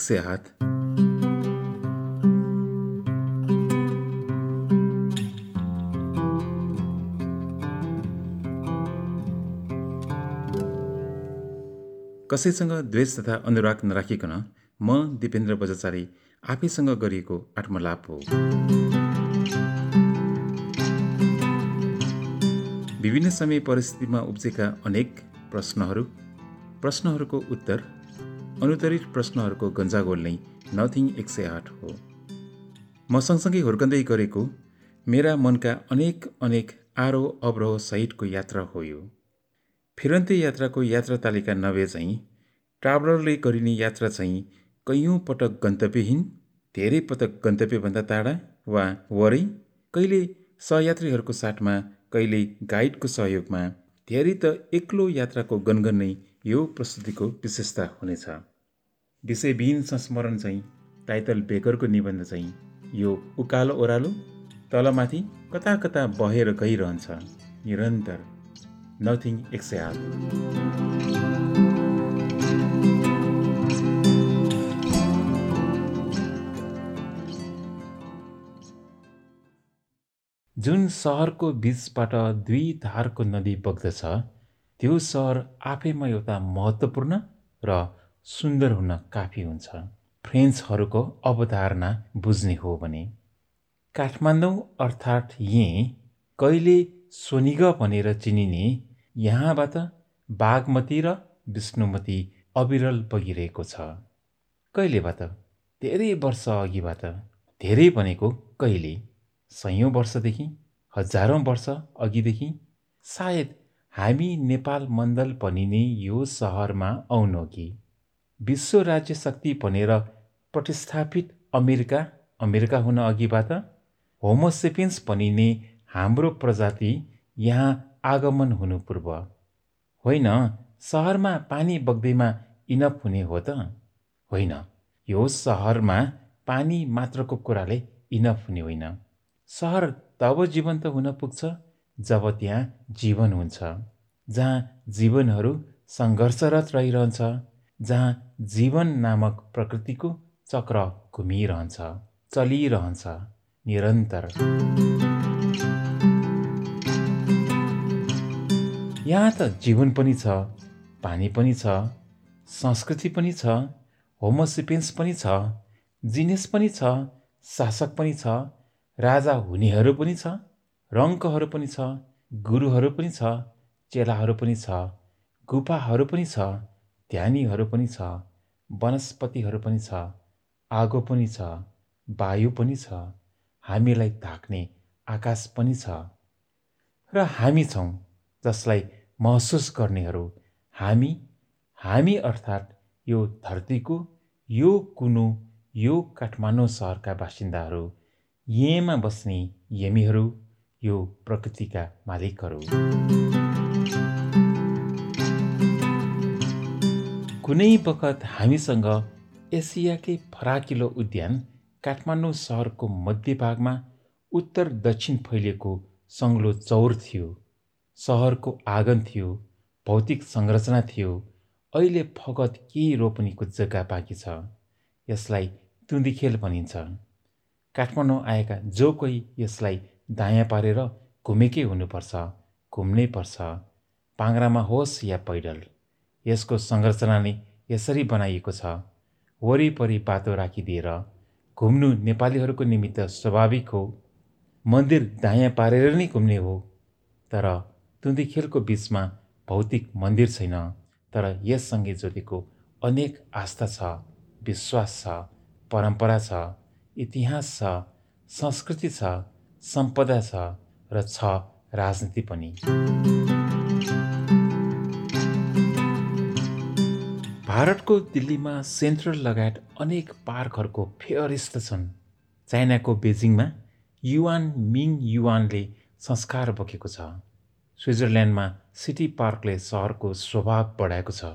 सय आठ कसैसँग द्वेष तथा अनुराग नराखिकन म दिपेन्द्र बजाचारी आफैसँग गरिएको आत्मलाप हो। विभिन्न समय परिस्थितिमा उब्जेका अनेक प्रश्नहरू प्रश्नहरूको उत्तर अनुत्तरित प्रश्नहरूको गन्जागोल नै नथिङ एक सय आठ हो। म सँगसँगै हुर्कँदै गरेको मेरा मनका अनेक अनेक आरोह अवरोह सहितको यात्रा हो यो। फिरन्ते यात्राको यात्रा तालिका नभए चाहिँ ट्राभलरले गरिने यात्रा चाहिँ कैयौँ पटक गन्तव्यहीन धेरै पटक गन्तव्यभन्दा टाढा वा वरै कहिले सहयात्रीहरूको साथमा कहिले गाइडको सहयोगमा धेरै त एक्लो यात्राको गनगन नै यो प्रस्तुतिको विशेषता हुनेछ। विषयविहीन संस्मरण चाहिँ टाइटल बेकरको निबन्ध चाहिँ यो उकालो ओह्रालो तलमाथि कता कता बहेर गइरहन्छ। निरन्तर। नथिङ एक सय आठ जुन सहरको बिचबाट दुई धारको नदी बग्दछ त्यो सहर आफैमा एउटा महत्त्वपूर्ण र सुन्दर हुन काफी हुन्छ। फ्रेन्चहरूको अवधारणा बुझ्ने हो भने। काठमाडौँ अर्थात् यहीँ कहिले सोनिग भनेर चिनिने यहाँबाट बागमती र विष्णुमती अविरल बगिरहेको छ। कहिलेबाट? धेरै वर्ष अघिबाट। धेरै भनेको कहिले? सयौँ वर्षदेखि हजारौँ वर्ष अघिदेखि सायद हामी नेपाल मण्डल भनिने यो सहरमा कि? विश्व राज्य शक्ति भनेर प्रतिस्थापित अमेरिका अमेरिका हुन अघिबाट होमोसेपिन्स भनिने हाम्रो प्रजाति यहाँ आगमन हुनु पूर्व। होइन सहरमा पानी बग्दैमा इनफ हुने हो त? होइन यो सहरमा पानी मात्रको कुराले इनफ हुने होइन। सहर तब जीवन्त हुन पुग्छ जब त्यहाँ जीवन हुन्छ जहाँ जीवनहरू सङ्घर्षरत रहिरहन्छ जहाँ जीवन नामक प्रकृतिको चक्र घुमिरहन्छ चलिरहन्छ निरन्तर। यहाँ त जीवन पनि छ पानी पनि छ संस्कृति पनि छ होमोसिपेन्स पनि छ जिनिस पनि छ शासक पनि छ राजा हुनेहरू पनि छ। रङ्कहरू पनि छ गुरुहरू पनि छ चेलाहरू पनि छ गुफाहरू पनि छ ध्यानीहरू पनि छ वनस्पतिहरू पनि छ आगो पनि छ वायु पनि छ हामीलाई ढाक्ने आकाश पनि छ। र हामी छौँ जसलाई महसुस गर्नेहरू। हामी हामी अर्थात् यो धरतीको यो कुनो यो काठमाडौँ सहरका बासिन्दाहरू यहीँमा बस्ने यमीहरू। यो प्रकृतिका मालिकहरू। कुनै बखत हामीसँग एसियाकै फराकिलो उद्यान काठमाडौँ सहरको मध्यभागमा उत्तर दक्षिण फैलिएको सङ्लो चौर थियो सहरको आँगन थियो भौतिक संरचना थियो अहिले फगत केही रोपनीको जग्गा बाँकी छ यसलाई तुन्दिखेल भनिन्छ। काठमाडौँ आएका जो कोही यसलाई दायाँ पारेर घुमेकै हुनुपर्छ घुम्नै पर्छ। पाङ्रामा होस् या पैदल यसको संरचना नै यसरी बनाइएको छ। वरिपरि बाटो राखिदिएर घुम्नु नेपालीहरूको निमित्त स्वाभाविक हो। मन्दिर दायाँ पारेर नै घुम्ने हो तर खेलको बिचमा भौतिक मन्दिर छैन। तर यससँगै जोडेको अनेक आस्था छ विश्वास छ परम्परा छ इतिहास छ संस्कृति छ सम्पदा छ र छ राजनीति पनि। भारतको दिल्लीमा सेन्ट्रल लगायत अनेक पार्कहरूको फेयरिस्त छन्। चाइनाको बेजिङमा युवान मिङ युवानले संस्कार बोकेको छ। स्विजरल्यान्डमा सिटी पार्कले सहरको स्वभाव बढाएको छ।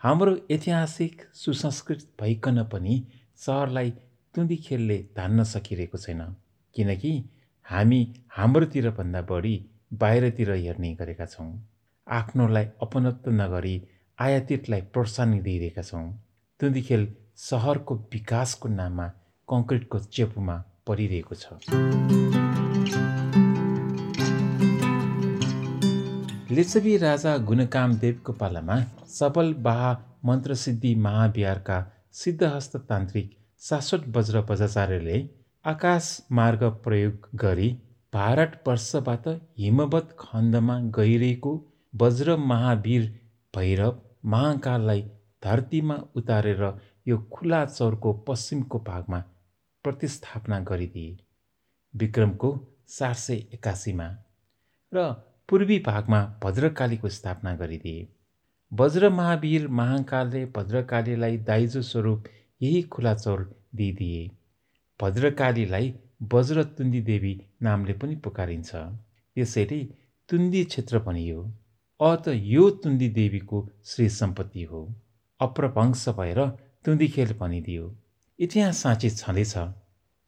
हाम्रो ऐतिहासिक सुसंस्कृत भइकन पनि सहरलाई तुन्दी खेलले धान्न सकिरहेको छैन। किनकि हामी हाम्रोतिर भन्दा बढी बाहिरतिर हेर्ने गरेका छौँ। आफ्नोलाई अपनत्व नगरी आयातितलाई प्रोत्साहन दिइरहेका छौँ। तुन्दिखेल सहरको विकासको नाममा कङ्क्रिटको चेपुमा परिरहेको छ। लिच्छवी राजा गुणकामदेवको पालामा सबल बाह मन्त्रसिद्धि महाविहारका सिद्धहस्त तान्त्रिक शाश्वत वज्र बजाचार्यले आकाश मार्ग प्रयोग गरी भारतवर्षबाट हिमवत खण्डमा गइरहेको वज्र महावीर भैरव महाकाललाई धरतीमा उतारेर यो खुला चौरको पश्चिमको भागमा प्रतिस्थापना गरिदिए। विक्रमको चार सय एकासीमा र पूर्वी भागमा भद्रकालीको स्थापना गरिदिए। वज्र महावीर महाकालले भद्रकालीलाई दाइजो स्वरूप यही खुला चौर दिइदिए। भद्रकालीलाई वज्र तुन्दी देवी नामले पनि पुकारिन्छ। यसरी तुन्दी क्षेत्र पनि हो। अ त यो तुन्दी देवीको श्री सम्पत्ति हो। अप्रभंश भएर तुन्दिखेल भनिदियो इतिहास साँच्ची छँदैछ।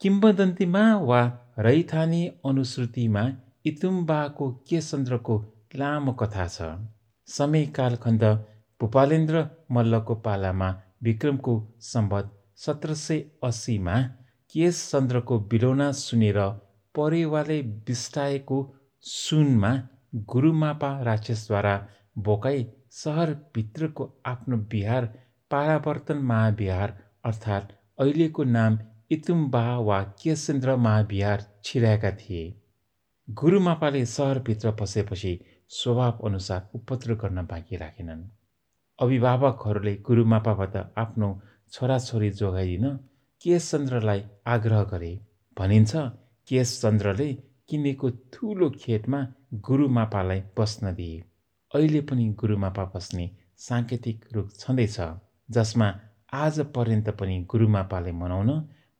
किम्बदन्तीमा वा रैथानी अनुश्रुतिमा इतुम्बाको केसन्द्रको लामो कथा छ। समय कालखण्ड भूपालेन्द्र मल्लको पालामा विक्रमको सम्बत सत्र सय अस्सीमा केशचन्द्रको बिलौना सुनेर परेवाले बिस्टाएको सुनमा गुरुमापा राक्षसद्वारा बोकाई सहरभित्रको आफ्नो बिहार पारावर्तन महाविहार अर्थात् अहिलेको नाम इतुम्बा वा केशेन्द्र महाविहार छिराएका थिए। गुरुमापाले सहरभित्र पसेपछि स्वभाव अनुसार उपद्रो गर्न बाँकी राखेनन्। अभिभावकहरूले गुरुमापाबाट आफ्नो छोराछोरी जोगाइदिन केशचन्द्रलाई आग्रह गरे। भनिन्छ केशचन्द्रले किनेको ठुलो खेतमा गुरुमापालाई बस्न दिए। अहिले पनि गुरुमापा बस्ने साङ्केतिक रूप छँदैछ जसमा आज पर्यन्त पनि गुरुमापाले मनाउन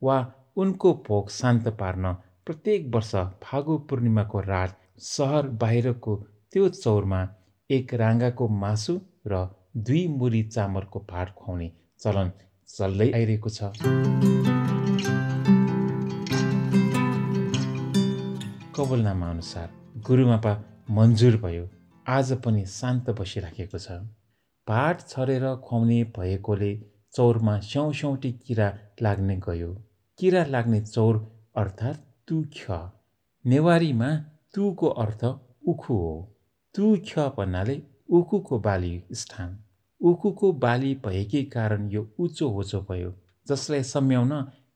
वा उनको भोग शान्त पार्न प्रत्येक वर्ष फागु पूर्णिमाको रात सहर बाहिरको त्यो चौरमा एक राँगाको मासु र दुई मुरी चामलको भाट खुवाउने चलन चल्दै आइरहेको छ। कवलनामा अनुसार गुरुमापा मन्जुर भयो। आज पनि शान्त बसिराखेको छ। भाट छरेर खुवाउने भएकोले चौरमा स्याउ स्याउटी किरा लाग्ने गयो। किरा लाग्ने चौर अर्थात् तुख नेवारीमा तुको अर्थ उखु हो। तुख भन्नाले उखुको बाली स्थान। उखुको बाली भएकै कारण यो उचो होचो भयो जसलाई सम्याउन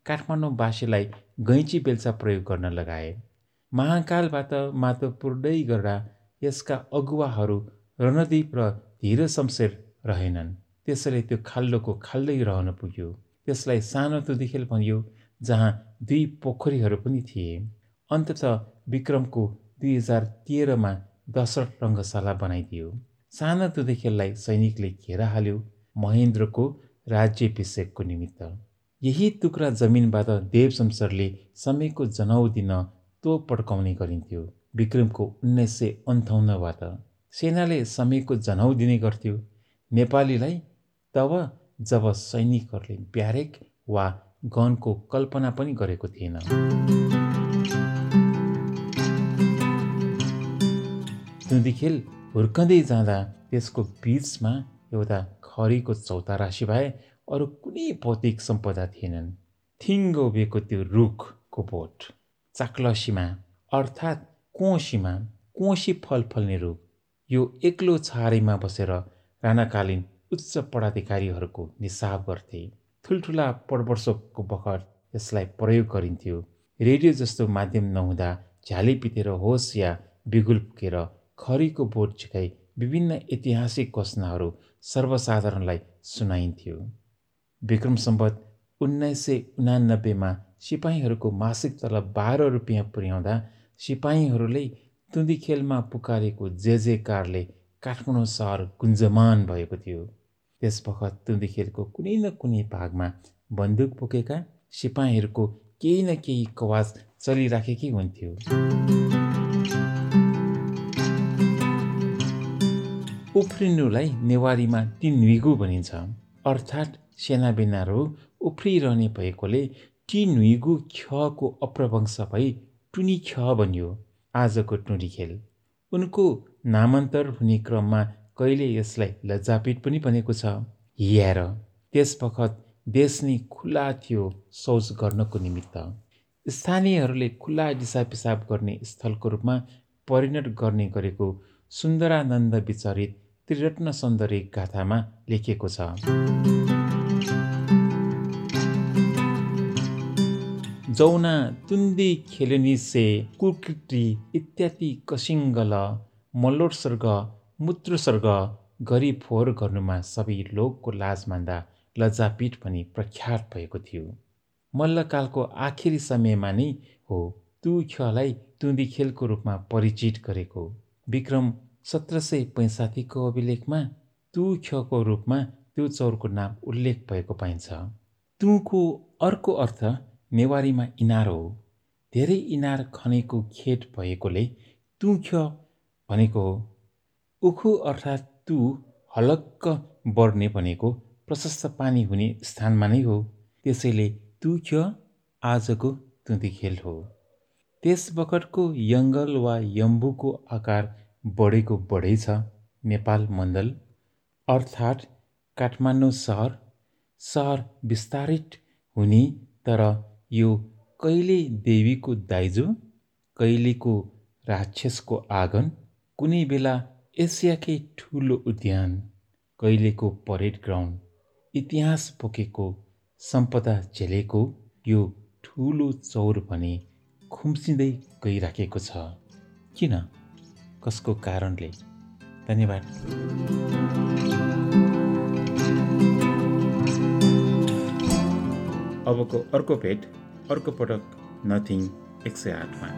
काठमाडौँवासीलाई गैँची बेल्चा प्रयोग गर्न लगाए। महाकालबाट मातो पुर्दै गर्दा यसका अगुवाहरू रणदीप र धीर शमशेर रहेनन्। त्यसैले त्यो खाल्लोको खाल्दै रहन पुग्यो। त्यसलाई सानो तुदिखेल भनियो जहाँ दुई पोखरीहरू पनि थिए। अन्तत विक्रमको दुई हजार तेह्रमा दशरथ रङ्गशाला बनाइदियो। सानो तुदिखेललाई सैनिकले घेरा हाल्यो महेन्द्रको राज्यभिषेकको निमित्त। यही टुक्रा जमिनबाट देव शमशेरले समयको जनाउ दिन तो पड्काउने गरिन्थ्यो। विक्रमको उन्नाइस सय अन्ठाउन्नबाट सेनाले समयको जनाउ दिने गर्थ्यो। नेपालीलाई तब जब सैनिकहरूले ब्यारेक वा गनको कल्पना पनि गरेको थिएन। तुन्दिखेल हुर्कँदै जाँदा त्यसको बिचमा एउटा खरीको चौतारा भए अरू कुनै भौतिक सम्पदा थिएनन्। थिङ्गो उभिएको त्यो रुखको बोट चाक्लसीमा अर्थात् कोसीमा कोसी फल फल्ने रुख यो एक्लो छहारीमा बसेर राणाकालीन उच्च पदाधिकारीहरूको निसाब गर्थे। ठुल्ठुला पडवर्षको बखत यसलाई प्रयोग गरिन्थ्यो। रेडियो जस्तो माध्यम नहुँदा झ्याली पितेर होस् या बिगुल खरीको बोट झिकाई विभिन्न ऐतिहासिक घोषणाहरू सर्वसाधारणलाई सुनाइन्थ्यो। विक्रम सम्बत उन्नाइस सय उनानब्बेमा सिपाहीहरूको मासिक तलब बाह्र रुपियाँ पुर्याउँदा सिपाहीहरूले तुन्दी खेलमा पुकारेको जे जेकारले काठमाडौँ सहर गुन्जमान भएको थियो। त्यस बखत कुनै न कुनै भागमा बन्दुक बोकेका सिपाहीहरूको केही न केही कवाज चलिराखेकै हुन्थ्यो। उफ्रिनुलाई नेवारीमा टिन्विगु भनिन्छ। अर्थात् सेनाबिनाहरू उफ्रिरहने भएकोले टिन्विगु खको अप्रवंश भई टुनी ख भनियो आजको टुँडी खेल। उनको नामान्तर हुने क्रममा कहिले यसलाई लज्जापिट पनि भनेको छ। हियार त्यस बखत देश नै खुल्ला थियो शौच गर्नको निमित्त। स्थानीयहरूले खुल्ला दिसा पिसाब गर्ने स्थलको रूपमा परिणत गर्ने गरेको सुन्दरानन्द विचरित त्रिरत्न सौन्दर्य गाथामा लेखिएको छ। जौना तुन्दी खेलनी से कुकृति इत्यादि कसिङ्गल मल्लोत्सर्ग मूत्रसर्ग गरी फोहोर गर्नुमा सबै लोकको लाज मान्दा लज्जापीठ पनि प्रख्यात भएको थियो। मल्लकालको आखिरी समयमा नै हो तु खलाई तुन्दी खेलको रूपमा परिचित गरेको। विक्रम सत्र सय पैँसाठीको अभिलेखमा तु खको रूपमा त्यो चौरको नाम उल्लेख भएको पाइन्छ। तुको अर्को अर्थ नेवारीमा इनार हो। धेरै इनार खनेको खेत भएकोले तुख्य भनेको हो। उखु अर्थात् तु हलक्क बढ्ने भनेको प्रशस्त पानी हुने स्थानमा नै हो। त्यसैले तुख्य आजको तुन्ती खेल हो। त्यस बखतको यङ्गल वा यम्बुको आकार बढेको बढै छ। नेपाल मण्डल अर्थात् काठमाडौँ सहर सहर विस्तारित हुने तर यो कहिले देवीको दाइजो कहिलेको राक्षसको आँगन कुनै बेला एसियाकै ठुलो उद्यान कहिलेको परेड ग्राउन्ड इतिहास बोकेको सम्पदा झेलेको यो ठुलो चौर भने खुम्सिँदै गइराखेको छ। किन? कसको कारणले? धन्यवाद। अबको अर्को भेट अर्को पटक नथिङ एक सय आठमा।